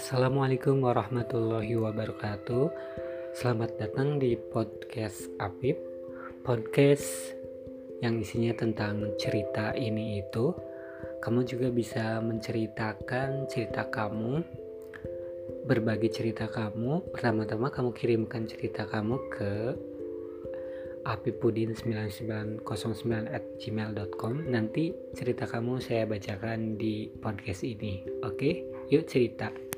Assalamualaikum warahmatullahi wabarakatuh. Selamat datang di podcast Apip. Podcast yang isinya tentang cerita ini itu Kamu juga bisa menceritakan cerita kamu Berbagi cerita kamu. Pertama-tama kamu kirimkan cerita kamu ke apipudin9909 at gmail.com nanti cerita kamu saya bacakan di podcast ini. Oke yuk cerita.